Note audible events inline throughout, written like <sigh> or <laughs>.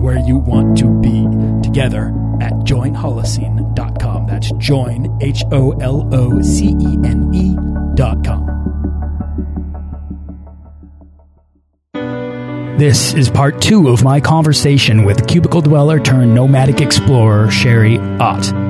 where you want to be together at joinholocene.com. That's join, H O L O C E N E.com. This is part two of my conversation with cubicle dweller turned nomadic explorer Sherry Ott.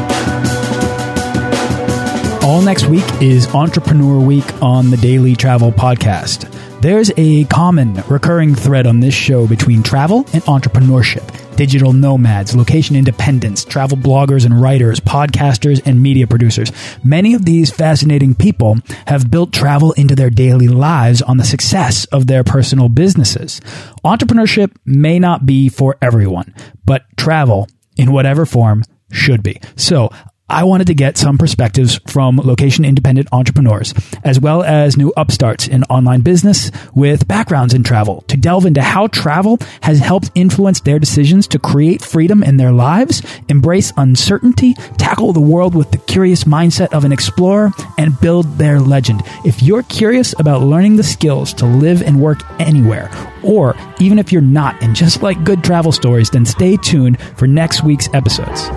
All next week is Entrepreneur Week on the Daily Travel Podcast. There's a common recurring thread on this show between travel and entrepreneurship. Digital nomads, location independents, travel bloggers and writers, podcasters, and media producers. Many of these fascinating people have built travel into their daily lives on the success of their personal businesses. Entrepreneurship may not be for everyone, but travel, in whatever form, should be. So I wanted to get some perspectives from location independent entrepreneurs, as well as new upstarts in online business with backgrounds in travel, to delve into how travel has helped influence their decisions to create freedom in their lives, embrace uncertainty, tackle the world with the curious mindset of an explorer, and build their legend. If you're curious about learning the skills to live and work anywhere, or even if you're not and just like good travel stories, then stay tuned for next week's episodes.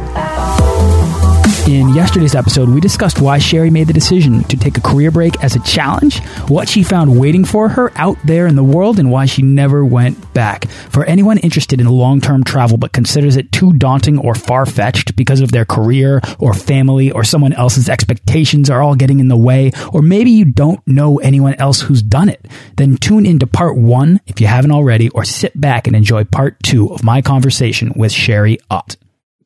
In yesterday's episode, we discussed why Sherry made the decision to take a career break as a challenge, what she found waiting for her out there in the world, and why she never went back. For anyone interested in long term travel but considers it too daunting or far fetched because of their career or family or someone else's expectations are all getting in the way, or maybe you don't know anyone else who's done it, then tune into part one if you haven't already, or sit back and enjoy part two of my conversation with Sherry Ott.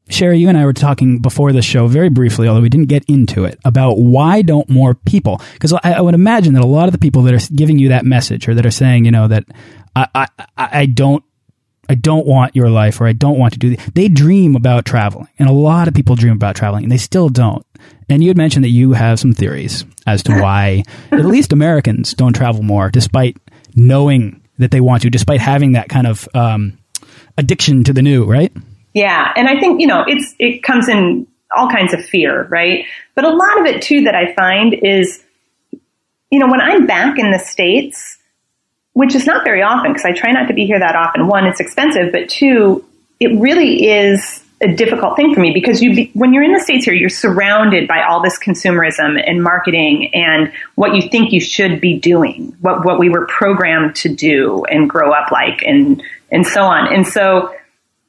Sherry, you and I were talking before the show very briefly, although we didn't get into it, about why don't more people? Because I, I, would imagine that a lot of the people that are giving you that message or that are saying, you know, that I, I, I don't, I don't want your life or I don't want to do, they dream about traveling. And a lot of people dream about traveling and they still don't. And you had mentioned that you have some theories as to why at least Americans don't travel more despite knowing that they want to, despite having that kind of um, addiction to the new, right? Yeah. And I think, you know, it's, it comes in all kinds of fear, right? But a lot of it too that I find is, you know, when I'm back in the States, which is not very often because I try not to be here that often. One, it's expensive, but two, it really is a difficult thing for me because you, be, when you're in the States here, you're surrounded by all this consumerism and marketing and what you think you should be doing, what, what we were programmed to do and grow up like and, and so on. And so,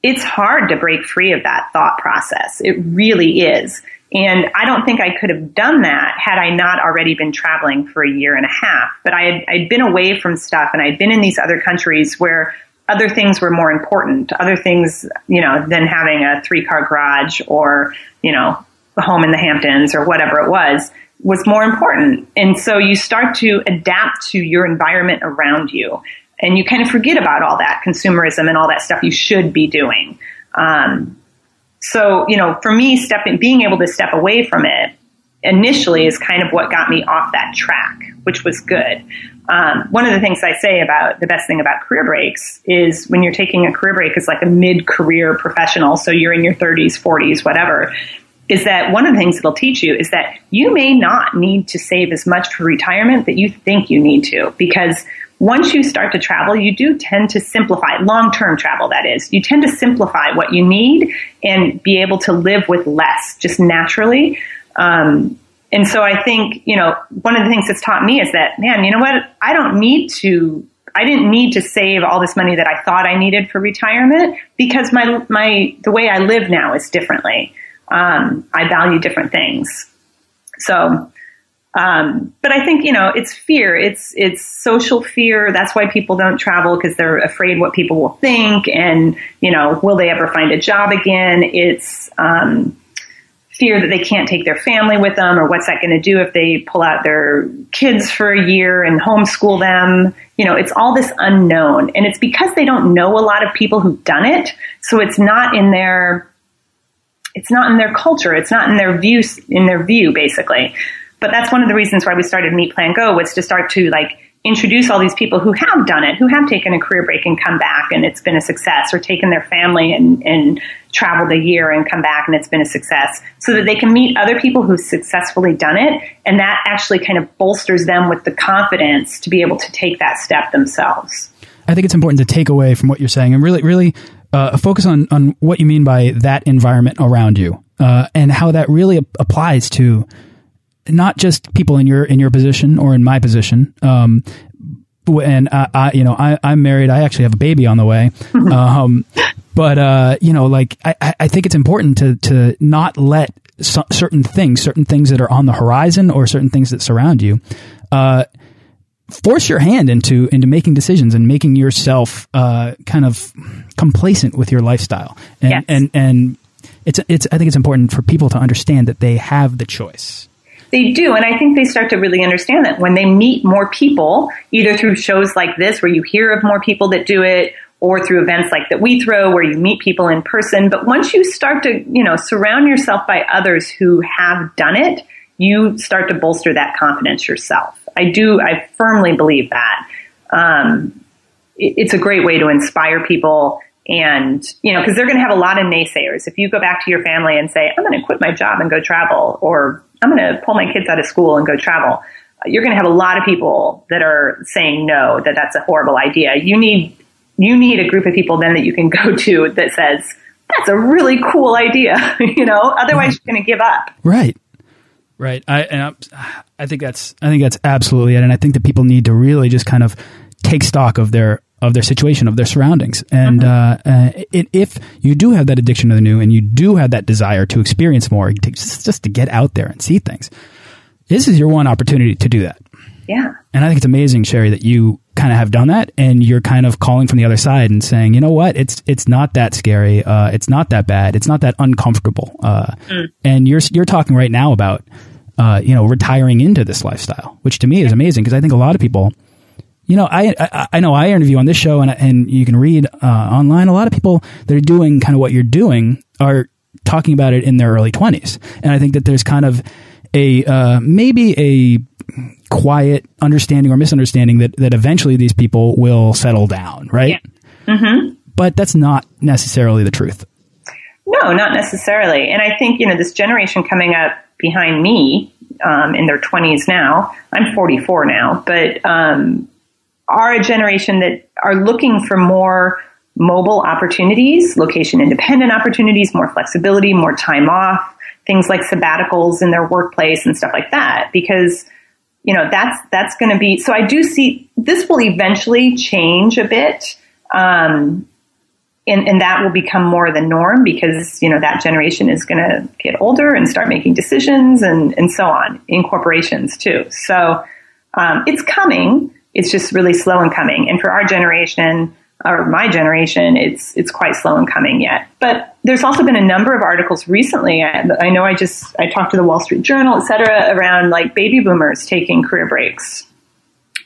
it's hard to break free of that thought process. It really is. And I don't think I could have done that had I not already been traveling for a year and a half. But I had, I'd been away from stuff and I'd been in these other countries where other things were more important, other things, you know, than having a three car garage or, you know, a home in the Hamptons or whatever it was, was more important. And so you start to adapt to your environment around you and you kind of forget about all that consumerism and all that stuff you should be doing. Um, so, you know, for me, stepping, being able to step away from it initially is kind of what got me off that track, which was good. Um, one of the things I say about the best thing about career breaks is when you're taking a career break as like a mid-career professional, so you're in your 30s, 40s, whatever, is that one of the things it'll teach you is that you may not need to save as much for retirement that you think you need to because once you start to travel, you do tend to simplify, long term travel that is, you tend to simplify what you need and be able to live with less just naturally. Um, and so I think, you know, one of the things that's taught me is that, man, you know what? I don't need to, I didn't need to save all this money that I thought I needed for retirement because my, my, the way I live now is differently. Um, I value different things. So, Um, but I think you know it's fear. It's it's social fear. That's why people don't travel because they're afraid what people will think, and you know, will they ever find a job again? It's um, fear that they can't take their family with them, or what's that going to do if they pull out their kids for a year and homeschool them? You know, it's all this unknown, and it's because they don't know a lot of people who've done it, so it's not in their it's not in their culture. It's not in their views in their view, basically. But that's one of the reasons why we started Meet Plan Go was to start to like introduce all these people who have done it, who have taken a career break and come back and it's been a success, or taken their family and, and traveled a year and come back and it's been a success, so that they can meet other people who've successfully done it. And that actually kind of bolsters them with the confidence to be able to take that step themselves. I think it's important to take away from what you're saying and really, really uh, focus on, on what you mean by that environment around you uh, and how that really applies to not just people in your in your position or in my position. Um, and I, I, you know, I, I'm married. I actually have a baby on the way. <laughs> Um, but uh, you know, like I, I think it's important to to not let so, certain things, certain things that are on the horizon, or certain things that surround you, uh, force your hand into into making decisions and making yourself uh, kind of complacent with your lifestyle. And yes. and and it's it's I think it's important for people to understand that they have the choice. They do. And I think they start to really understand that when they meet more people, either through shows like this where you hear of more people that do it or through events like that we throw where you meet people in person. But once you start to, you know, surround yourself by others who have done it, you start to bolster that confidence yourself. I do, I firmly believe that. Um, it, it's a great way to inspire people and, you know, because they're going to have a lot of naysayers. If you go back to your family and say, I'm going to quit my job and go travel, or I'm going to pull my kids out of school and go travel. You're going to have a lot of people that are saying no, that that's a horrible idea. You need, you need a group of people then that you can <laughs> go to that says, that's a really cool idea, <laughs> you know, otherwise you're going to give up. Right. Right. I, and I, I think that's, I think that's absolutely it. And I think that people need to really just kind of take stock of their, of their situation, of their surroundings. And mm-hmm. uh, uh, it, if you do have that addiction to the new and you do have that desire to experience more, to, just, just to get out there and see things, this is your one opportunity to do that. Yeah. And I think it's amazing, Sherry, that you kind of have done that and you're kind of calling from the other side and saying, you know what, it's it's not that scary, uh, it's not that bad, it's not that uncomfortable. Uh, mm. And you're you're talking right now about, uh, you know, retiring into this lifestyle, which to me is amazing because I think a lot of people – you know, I, I, I know I interview on this show, and and you can read uh, online. A lot of people that are doing kind of what you're doing are talking about it in their early twenties, and I think that there's kind of a uh, maybe a quiet understanding or misunderstanding that that eventually these people will settle down, right? Yeah. Mm-hmm. But that's not necessarily the truth. No, not necessarily. And I think you know this generation coming up behind me um, in their 20s now. I'm 44 now, but um, are a generation that are looking for more mobile opportunities, location independent opportunities, more flexibility, more time off, things like sabbaticals in their workplace and stuff like that. Because, you know, that's, that's going to be, so I do see this will eventually change a bit. Um, and, and that will become more the norm because, you know, that generation is going to get older and start making decisions and, and so on in corporations too. So, um, it's coming it's just really slow in coming. And for our generation, or my generation, it's it's quite slow in coming yet. But there's also been a number of articles recently. I, I know I just I talked to the Wall Street Journal, et cetera, around like baby boomers taking career breaks,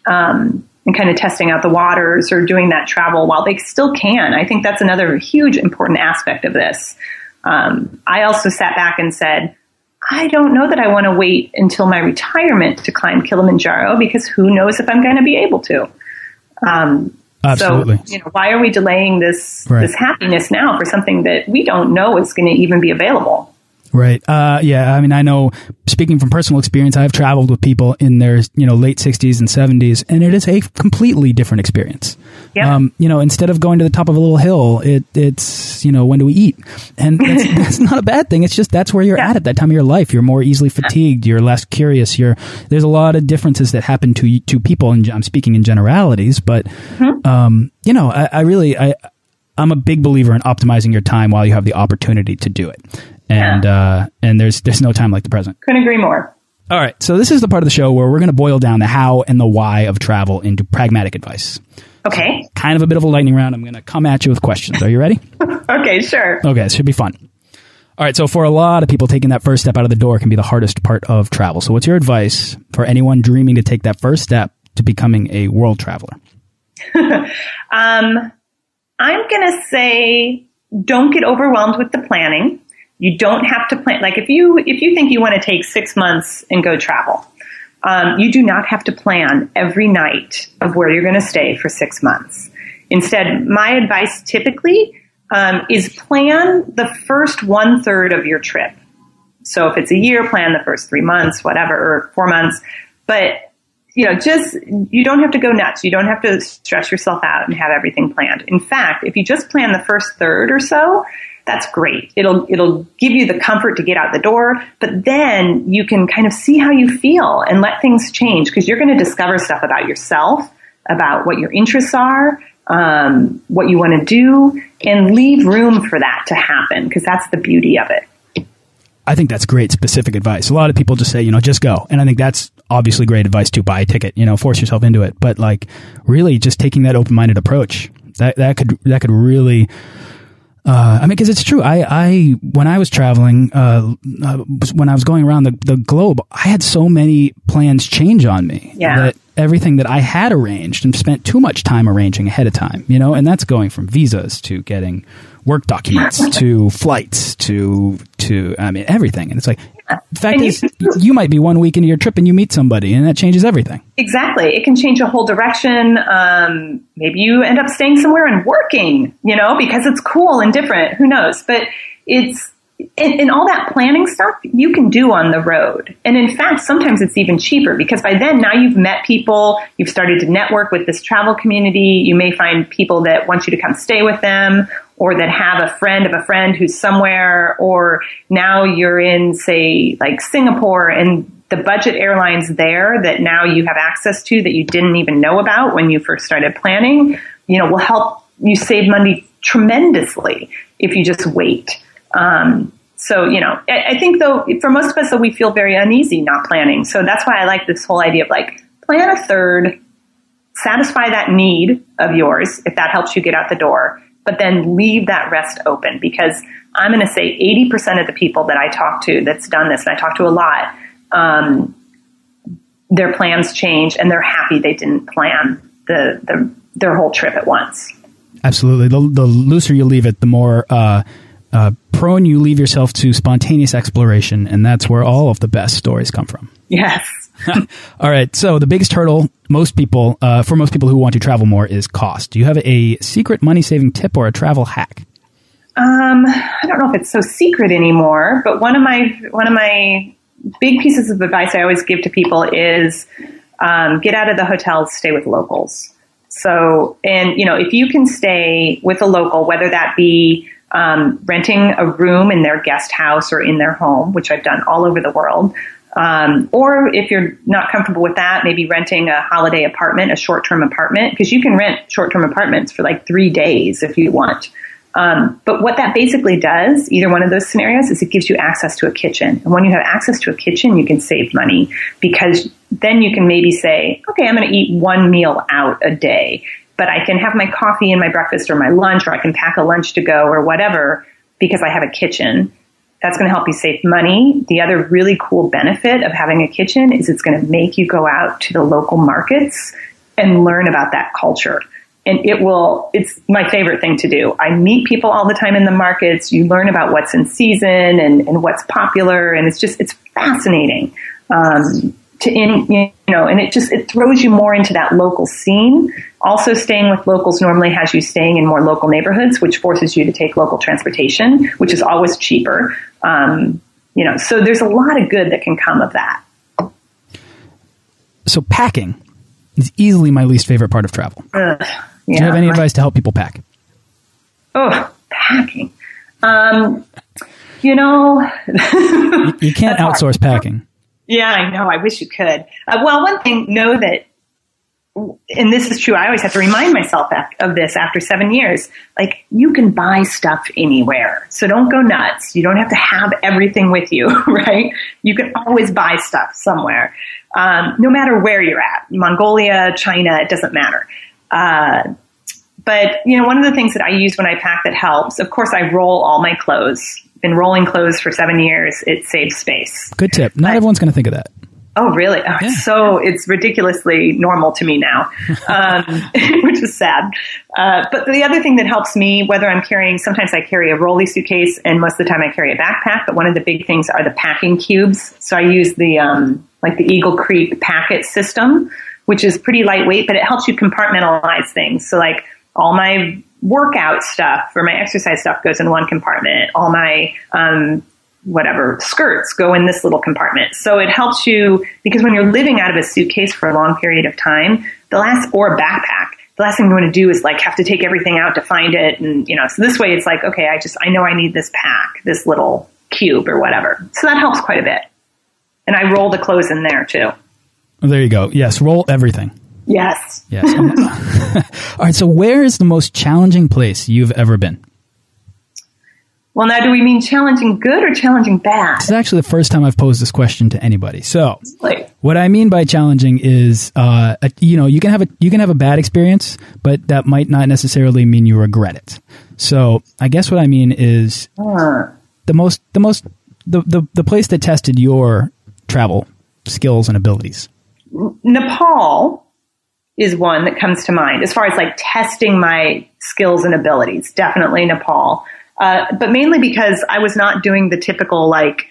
um, and kind of testing out the waters or doing that travel while they still can. I think that's another huge important aspect of this. Um, I also sat back and said, I don't know that I want to wait until my retirement to climb Kilimanjaro because who knows if I'm going to be able to. Um, Absolutely. So, you know, why are we delaying this right. this happiness now for something that we don't know is going to even be available? Right. Uh, yeah. I mean, I know. Speaking from personal experience, I've traveled with people in their you know late sixties and seventies, and it is a completely different experience. Yeah. Um, you know, instead of going to the top of a little hill, it, it's you know when do we eat, and that's, <laughs> that's not a bad thing. It's just that's where you're yeah. at at that time of your life. You're more easily fatigued. You're less curious. You're there's a lot of differences that happen to to people, and I'm speaking in generalities, but mm -hmm. um, you know, I, I really I. I'm a big believer in optimizing your time while you have the opportunity to do it and uh, and there's there's no time like the present. Couldn't agree more. All right. So this is the part of the show where we're going to boil down the how and the why of travel into pragmatic advice. Okay. Kind of a bit of a lightning round. I'm going to come at you with questions. Are you ready? <laughs> okay, sure. Okay, it should be fun. All right, so for a lot of people, taking that first step out of the door can be the hardest part of travel. So, what's your advice for anyone dreaming to take that first step to becoming a world traveler? <laughs> um, I'm going to say don't get overwhelmed with the planning. You don't have to plan. Like if you if you think you want to take six months and go travel, um, you do not have to plan every night of where you're going to stay for six months. Instead, my advice typically um, is plan the first one third of your trip. So if it's a year, plan the first three months, whatever, or four months. But you know, just you don't have to go nuts. You don't have to stress yourself out and have everything planned. In fact, if you just plan the first third or so, that's great. It'll it'll give you the comfort to get out the door, but then you can kind of see how you feel and let things change because you're going to discover stuff about yourself, about what your interests are, um, what you want to do, and leave room for that to happen because that's the beauty of it. I think that's great specific advice. A lot of people just say, you know, just go. And I think that's obviously great advice to buy a ticket, you know, force yourself into it. But like really just taking that open-minded approach, that, that could, that could really, uh, I mean, because it's true. I, I, when I was traveling, uh, uh, when I was going around the, the globe, I had so many plans change on me yeah. that everything that I had arranged and spent too much time arranging ahead of time, you know, and that's going from visas to getting work documents to flights to to I mean everything. And it's like the fact and is you, you, might be one week into your trip and you meet somebody and that changes everything. Exactly. It can change a whole direction. Um, maybe you end up staying somewhere and working, you know, because it's cool and different. Who knows? But it's and, and, all that planning stuff you can do on the road. And in fact, sometimes it's even cheaper because by then now you've met people, you've started to network with this travel community. You may find people that want you to come stay with them or that have a friend of a friend who's somewhere, or now you're in, say, like Singapore and the budget airlines there that now you have access to that you didn't even know about when you first started planning, you know, will help you save money tremendously if you just wait. Um, so, you know, I, I think though, for most of us, though, we feel very uneasy not planning. So that's why I like this whole idea of like, plan a third, satisfy that need of yours if that helps you get out the door, but then leave that rest open because I'm going to say 80% of the people that I talk to that's done this, and I talk to a lot, um, their plans change and they're happy they didn't plan the, the their whole trip at once. Absolutely. The, the looser you leave it, the more uh, uh, prone you leave yourself to spontaneous exploration, and that's where all of the best stories come from. Yes. <laughs> all right. So the biggest hurdle most people, uh, for most people who want to travel more, is cost. Do you have a secret money saving tip or a travel hack? Um, I don't know if it's so secret anymore, but one of my one of my big pieces of advice I always give to people is um, get out of the hotels, stay with locals. So, and you know, if you can stay with a local, whether that be um, renting a room in their guest house or in their home, which I've done all over the world. Um, or if you're not comfortable with that, maybe renting a holiday apartment, a short-term apartment, because you can rent short-term apartments for like three days if you want. Um, but what that basically does, either one of those scenarios, is it gives you access to a kitchen. And when you have access to a kitchen, you can save money because then you can maybe say, okay, I'm going to eat one meal out a day but I can have my coffee and my breakfast or my lunch, or I can pack a lunch to go or whatever because I have a kitchen. That's going to help you save money. The other really cool benefit of having a kitchen is it's going to make you go out to the local markets and learn about that culture. And it will, it's my favorite thing to do. I meet people all the time in the markets. You learn about what's in season and, and what's popular. And it's just, it's fascinating. Um, to in, you know, and it just, it throws you more into that local scene. Also staying with locals normally has you staying in more local neighborhoods, which forces you to take local transportation, which is always cheaper. Um, you know, so there's a lot of good that can come of that. So packing is easily my least favorite part of travel. Ugh, yeah, Do you have any advice to help people pack? Oh, packing. Um, you know, <laughs> you, you, can't outsource hard. packing. Yeah, I know. I wish you could. Uh, well, one thing, know that and this is true. I always have to remind myself of this after seven years. Like, you can buy stuff anywhere. So don't go nuts. You don't have to have everything with you, <laughs> right? You can always buy stuff somewhere. Um, no matter where you're at. Mongolia, China, it doesn't matter. Uh, but, you know, one of the things that I use when I pack that helps, of course, I roll all my clothes. Been rolling clothes for seven years. It saves space. Good tip. Not everyone's going to think of that. Oh, really? Oh, yeah. So it's ridiculously normal to me now, <laughs> um, <laughs> which is sad. Uh, but the other thing that helps me, whether I'm carrying, sometimes I carry a rolly suitcase, and most of the time I carry a backpack. But one of the big things are the packing cubes. So I use the um, like the Eagle Creek Pack-It system, which is pretty lightweight, but it helps you compartmentalize things. So like all my workout stuff or my exercise stuff goes in one compartment. All my um, whatever skirts go in this little compartment. So it helps you because when you're living out of a suitcase for a long period of time, the last or a backpack, the last thing you want to do is like have to take everything out to find it and you know, so this way it's like, okay, I just I know I need this pack, this little cube or whatever. So that helps quite a bit. And I roll the clothes in there too. There you go. Yes, roll everything. Yes. Yes. <laughs> All right, so where is the most challenging place you've ever been? Well, now, do we mean challenging good or challenging bad? This is actually the first time I've posed this question to anybody. So, what I mean by challenging is, uh, a, you know, you can have a you can have a bad experience, but that might not necessarily mean you regret it. So, I guess what I mean is uh. the most the most the, the the place that tested your travel skills and abilities. Nepal is one that comes to mind as far as like testing my skills and abilities. Definitely Nepal. Uh, but mainly because I was not doing the typical like,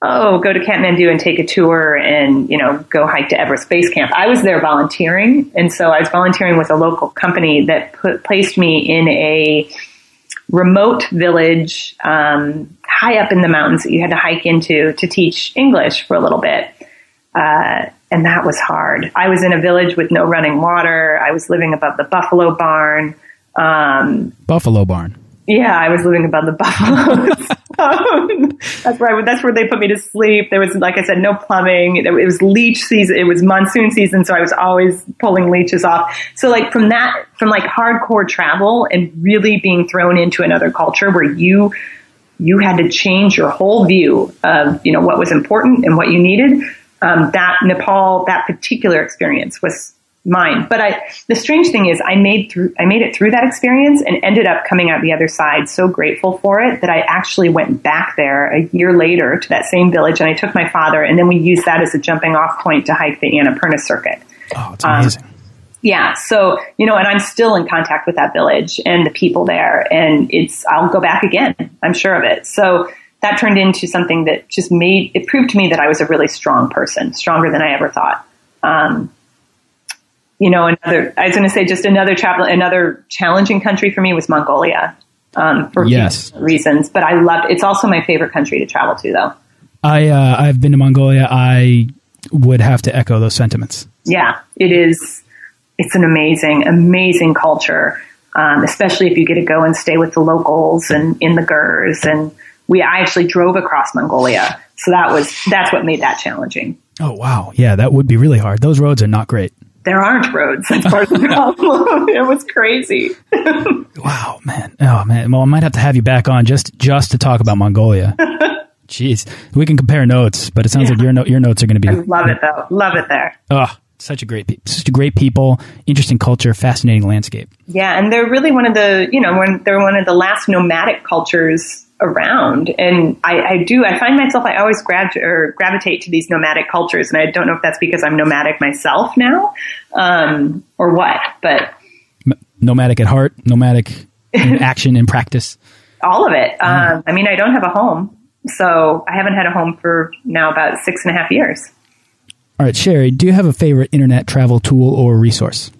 oh, go to Kathmandu and take a tour and, you know, go hike to Everest Base Camp. I was there volunteering. And so I was volunteering with a local company that put, placed me in a remote village, um, high up in the mountains that you had to hike into to teach English for a little bit. Uh, and that was hard. I was in a village with no running water. I was living above the buffalo barn. Um, buffalo barn. Yeah, I was living above the <laughs> buffaloes. <laughs> um, that's where I, that's where they put me to sleep. There was, like I said, no plumbing. It, it was leech season. It was monsoon season, so I was always pulling leeches off. So, like from that, from like hardcore travel and really being thrown into another culture where you you had to change your whole view of you know what was important and what you needed. Um, that Nepal, that particular experience was mine. But I, the strange thing is I made through, I made it through that experience and ended up coming out the other side so grateful for it that I actually went back there a year later to that same village and I took my father and then we used that as a jumping off point to hike the Annapurna circuit. Oh, it's amazing. Um, yeah. So, you know, and I'm still in contact with that village and the people there and it's, I'll go back again. I'm sure of it. So that turned into something that just made, it proved to me that I was a really strong person, stronger than I ever thought. Um, you know, another, I was going to say just another travel, another challenging country for me was Mongolia, um, for yes. reasons, but I loved, it's also my favorite country to travel to though. I, uh, I've been to Mongolia. I would have to echo those sentiments. Yeah, it is. It's an amazing, amazing culture. Um, especially if you get to go and stay with the locals and in the gers. And we, I actually drove across Mongolia. So that was, that's what made that challenging. Oh, wow. Yeah, that would be really hard. Those roads are not great there aren't roads. That's part of the <laughs> problem. <laughs> it was crazy. <laughs> wow, man. Oh man. Well, I might have to have you back on just just to talk about Mongolia. Jeez, we can compare notes, but it sounds yeah. like your no your notes are going to be. I love it though. Love it there. Oh, such a great, such a great people, interesting culture, fascinating landscape. Yeah, and they're really one of the you know when they're one of the last nomadic cultures around. And I, I, do, I find myself, I always grab or gravitate to these nomadic cultures. And I don't know if that's because I'm nomadic myself now, um, or what, but. Nomadic at heart, nomadic in <laughs> action and practice. All of it. Um, I mean, I don't have a home. So I haven't had a home for now about six and a half years. All right, Sherry, do you have a favorite internet travel tool or resource?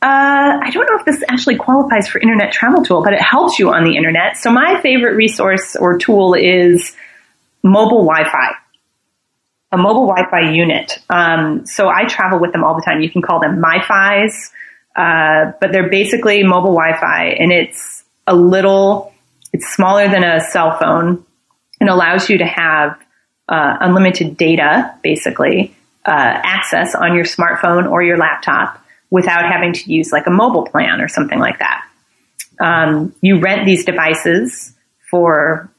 Uh, I don't know if this actually qualifies for internet travel tool, but it helps you on the internet. So my favorite resource or tool is mobile Wi-Fi, a mobile Wi-Fi unit. Um, so I travel with them all the time. You can call them MiFis, uh, but they're basically mobile Wi-Fi, and it's a little, it's smaller than a cell phone, and allows you to have uh, unlimited data, basically uh, access on your smartphone or your laptop without having to use like a mobile plan or something like that. Um, you rent these devices for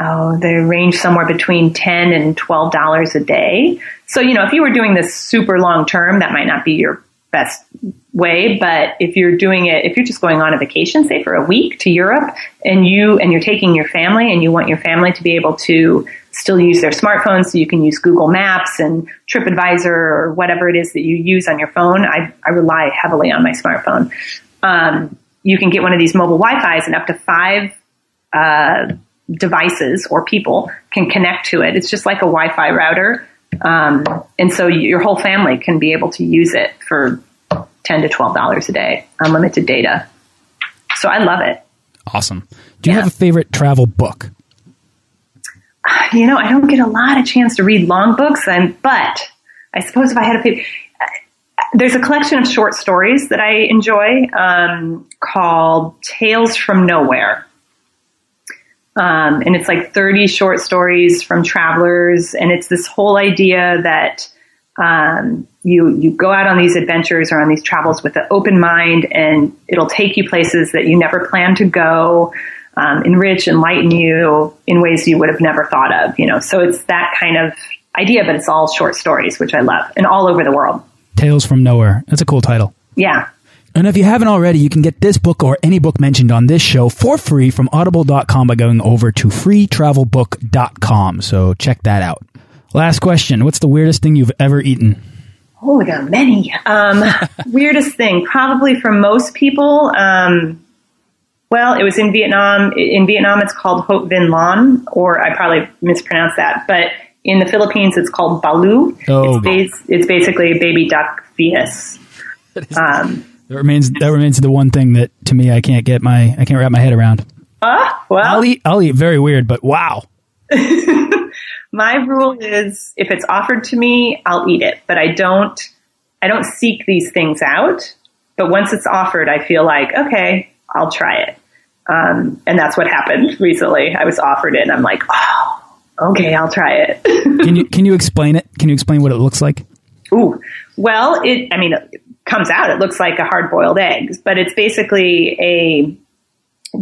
oh, they range somewhere between ten and twelve dollars a day. So you know, if you were doing this super long term, that might not be your best way. But if you're doing it, if you're just going on a vacation, say for a week to Europe, and you and you're taking your family, and you want your family to be able to still use their smartphones, so you can use Google Maps and TripAdvisor or whatever it is that you use on your phone. I, I rely heavily on my smartphone. Um, you can get one of these mobile Wi-Fi's, and up to five uh, devices or people can connect to it. It's just like a Wi-Fi router. Um, and so your whole family can be able to use it for 10 to $12 a day, unlimited data. So I love it. Awesome. Do you yeah. have a favorite travel book? You know, I don't get a lot of chance to read long books, and, but I suppose if I had a favorite, there's a collection of short stories that I enjoy um, called Tales from Nowhere. Um, and it's like 30 short stories from travelers. And it's this whole idea that um, you you go out on these adventures or on these travels with an open mind, and it'll take you places that you never planned to go, um, enrich, enlighten you in ways you would have never thought of. You know, so it's that kind of idea, but it's all short stories, which I love, and all over the world. Tales from Nowhere. That's a cool title. Yeah. And if you haven't already, you can get this book or any book mentioned on this show for free from audible.com by going over to freetravelbook.com. So check that out. Last question. What's the weirdest thing you've ever eaten? Oh, there are many. Um, <laughs> weirdest thing, probably for most people. Um, well, it was in Vietnam. In Vietnam, it's called Hot Vin Lon, or I probably mispronounced that. But in the Philippines, it's called Balut. Oh. It's, bas- it's basically a baby duck fetus. <laughs> Um, that remains that remains the one thing that to me I can't get my I can't wrap my head around. Ah, uh, well, I'll eat I'll eat very weird, but wow. <laughs> my rule is if it's offered to me, I'll eat it, but I don't I don't seek these things out. But once it's offered, I feel like okay, I'll try it. Um, and that's what happened recently. I was offered it, and I'm like, oh, okay, I'll try it. can you <laughs> can you explain it? Can you explain what it looks like? Ooh, well, it. I mean, comes out, it looks like a hard boiled egg, but it's basically a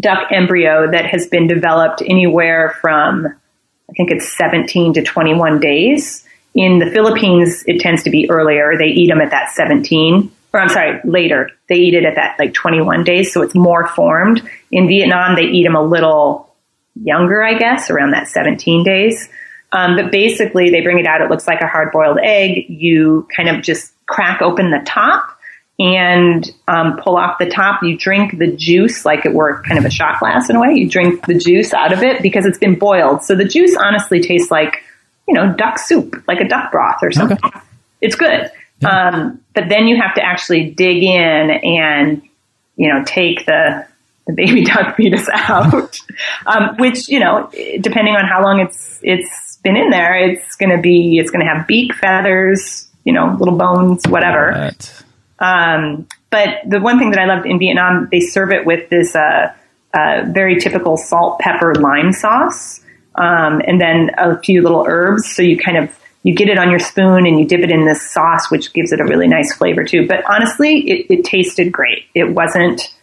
duck embryo that has been developed anywhere from, I think it's 17 to 21 days. In the Philippines, it tends to be earlier. They eat them at that 17, or I'm sorry, later. They eat it at that like 21 days, so it's more formed. In Vietnam, they eat them a little younger, I guess, around that 17 days. Um, but basically, they bring it out. It looks like a hard boiled egg. You kind of just crack open the top and um, pull off the top. You drink the juice like it were kind of a shot glass in a way. You drink the juice out of it because it's been boiled. So the juice honestly tastes like, you know, duck soup, like a duck broth or something. Okay. It's good. Yeah. Um, but then you have to actually dig in and, you know, take the, the baby <laughs> duck fetus out, <laughs> um, which, you know, depending on how long it's, it's been in there, it's going to be, it's going to have beak feathers, you know, little bones, whatever. Right. Um, but the one thing that I loved in Vietnam, they serve it with this uh, uh, very typical salt, pepper, lime sauce, um, and then a few little herbs. So you kind of you get it on your spoon and you dip it in this sauce, which gives it a really nice flavor too. But honestly, it, it tasted great. It wasn't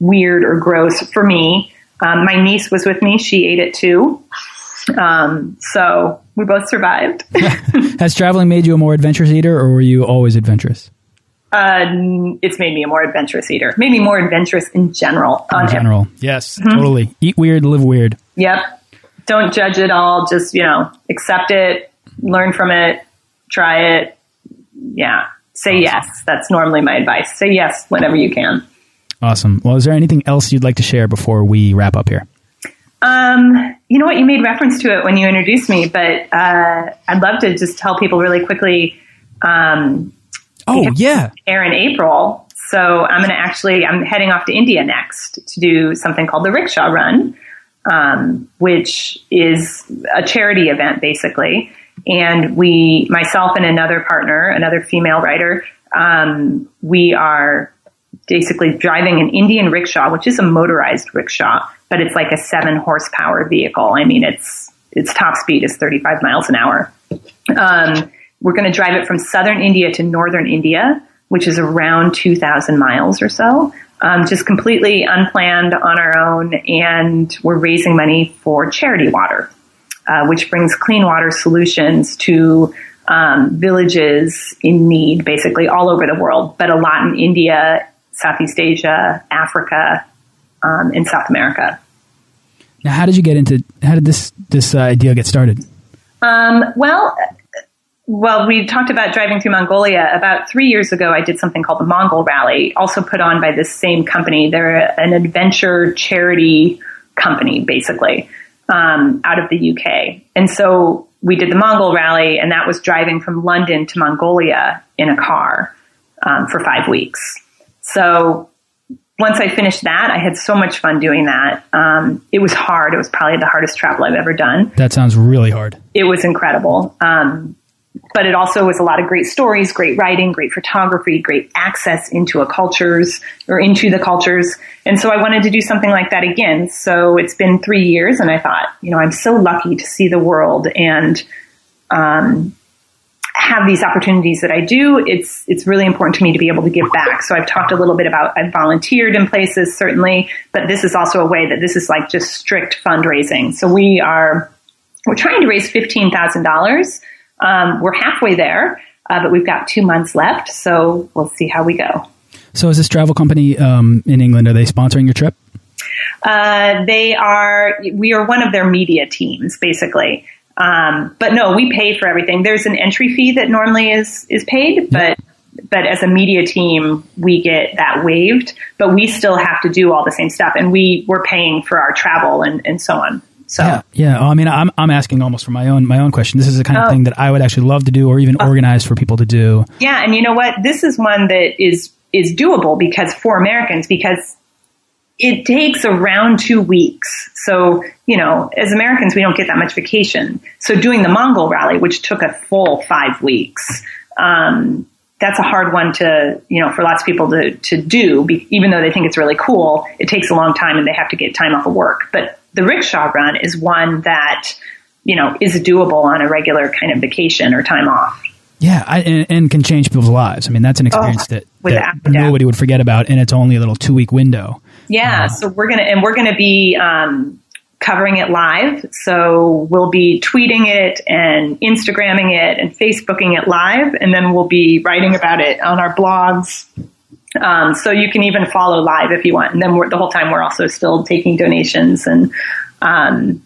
weird or gross for me. Um, my niece was with me; she ate it too. Um, so we both survived. <laughs> Has traveling made you a more adventurous eater, or were you always adventurous? Uh, it's made me a more adventurous eater. Made me more adventurous in general. In general, yes, mm-hmm. totally. Eat weird, live weird. Yep. Don't judge it all. Just you know, accept it, learn from it, try it. Yeah. Say awesome. yes. That's normally my advice. Say yes whenever you can. Awesome. Well, is there anything else you'd like to share before we wrap up here? Um, you know what? You made reference to it when you introduced me, but uh, I'd love to just tell people really quickly. Um, Oh yeah, air in April. So I'm going to actually I'm heading off to India next to do something called the Rickshaw Run, um, which is a charity event basically. And we, myself and another partner, another female writer, um, we are basically driving an Indian rickshaw, which is a motorized rickshaw, but it's like a seven horsepower vehicle. I mean, it's its top speed is 35 miles an hour. Um, we're going to drive it from southern India to northern India which is around 2,000 miles or so. Um, just completely unplanned on our own, and we're raising money for Charity Water, uh, which brings clean water solutions to um, villages in need, basically all over the world, but a lot in India, Southeast Asia, Africa, um, and South America. Now, how did you get into? How did this this uh, idea get started? Um, well, well, we talked about driving through Mongolia. About three years ago, I did something called the Mongol Rally, also put on by this same company. They're an adventure charity company, basically, um, out of the UK. And so we did the Mongol Rally, and that was driving from London to Mongolia in a car um, for five weeks. So once I finished that, I had so much fun doing that. Um, it was hard. It was probably the hardest travel I've ever done. That sounds really hard. It was incredible. Um, but it also was a lot of great stories, great writing, great photography, great access into a cultures or into the cultures. And so I wanted to do something like that again. So it's been three years and I thought, you know, I'm so lucky to see the world and, um, have these opportunities that I do, it's it's really important to me to be able to give back. So I've talked a little bit about I've volunteered in places certainly, but this is also a way that this is like just strict fundraising. So we are we're trying to raise fifteen thousand dollars um, we're halfway there, uh, but we've got two months left, so we'll see how we go. So, is this travel company um, in England? Are they sponsoring your trip? Uh, they are. We are one of their media teams, basically. Um, but no, we pay for everything. There's an entry fee that normally is is paid, but but as a media team, we get that waived. But we still have to do all the same stuff, and we we're paying for our travel and and so on. So yeah, yeah. I mean, I'm I'm asking almost for my own my own question. This is the kind of oh. thing that I would actually love to do, or even uh, organize for people to do. Yeah, and you know what? This is one that is is doable because for Americans because it takes around two weeks. So, you know, as Americans, we don't get that much vacation. So doing the Mongol rally, which took a full five weeks, um, that's a hard one to, you know, for lots of people to, to do, be, even though they think it's really cool. It takes a long time and they have to get time off of work. But the rickshaw run is one that, you know, is doable on a regular kind of vacation or time off. Yeah, I, and, and, can change people's lives. I mean, that's an oh, experience oh, that, that nobody would forget about, and it's only a little two week window. Yeah, uh, so we're gonna and we're gonna be um, covering it live. So we'll be tweeting it and Instagramming it and Facebooking it live, and then we'll be writing about it on our blogs um, so you can even follow live if you want. And then the whole time we're also still taking donations and, um,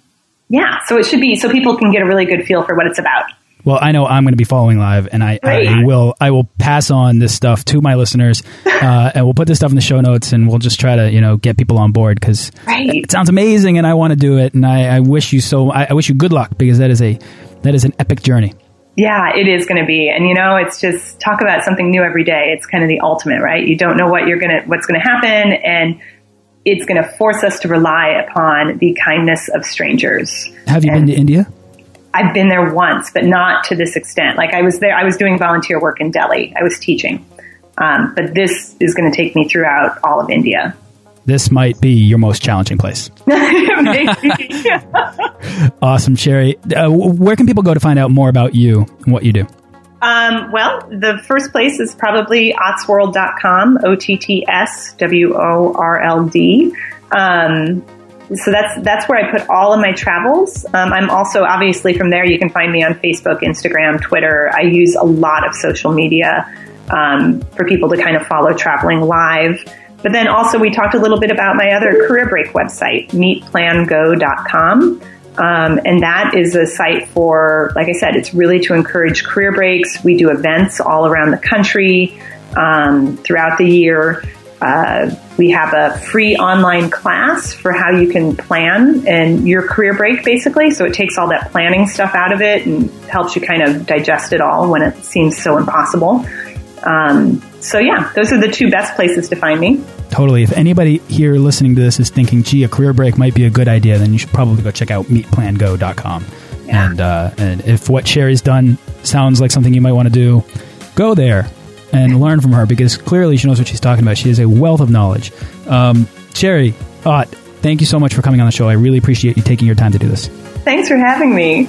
yeah, so it should be, so people can get a really good feel for what it's about. Well, I know I'm going to be following live, and I, I, will I will pass on this stuff to my listeners, <laughs> uh, and we'll put this stuff in the show notes, and we'll just try to you know get people on board because right. it sounds amazing, and I want to do it, and I, I wish you so I, I wish you good luck because that is a that is an epic journey. Yeah, it is going to be. And you know, it's just talk about something new every day. It's kind of the ultimate, right? You don't know what you're going to, what's going to happen. And it's going to force us to rely upon the kindness of strangers. Have you and been to India? I've been there once, but not to this extent. Like I was there, I was doing volunteer work in Delhi. I was teaching. Um, but this is going to take me throughout all of India this might be your most challenging place. <laughs> awesome, Sherry. Uh, where can people go to find out more about you and what you do? Um, well, the first place is probably ottsworld.com, O-T-T-S-W-O-R-L-D. Um, so that's that's where I put all of my travels. Um, I'm also obviously from there. You can find me on Facebook, Instagram, Twitter. I use a lot of social media um, for people to kind of follow traveling live. But then also we talked a little bit about my other career break website, meetplango.com. Um, and that is a site for, like I said, it's really to encourage career breaks. We do events all around the country um, throughout the year. Uh, we have a free online class for how you can plan and your career break, basically. So it takes all that planning stuff out of it and helps you kind of digest it all when it seems so impossible. Um, so yeah, those are the two best places to find me. Totally. If anybody here listening to this is thinking, gee, a career break might be a good idea, then you should probably go check out meetplango.com. Yeah. And, uh, and if what Sherry's done sounds like something you might want to do, go there and learn from her because clearly she knows what she's talking about. She has a wealth of knowledge. Um, Sherry, uh, thank you so much for coming on the show. I really appreciate you taking your time to do this. Thanks for having me.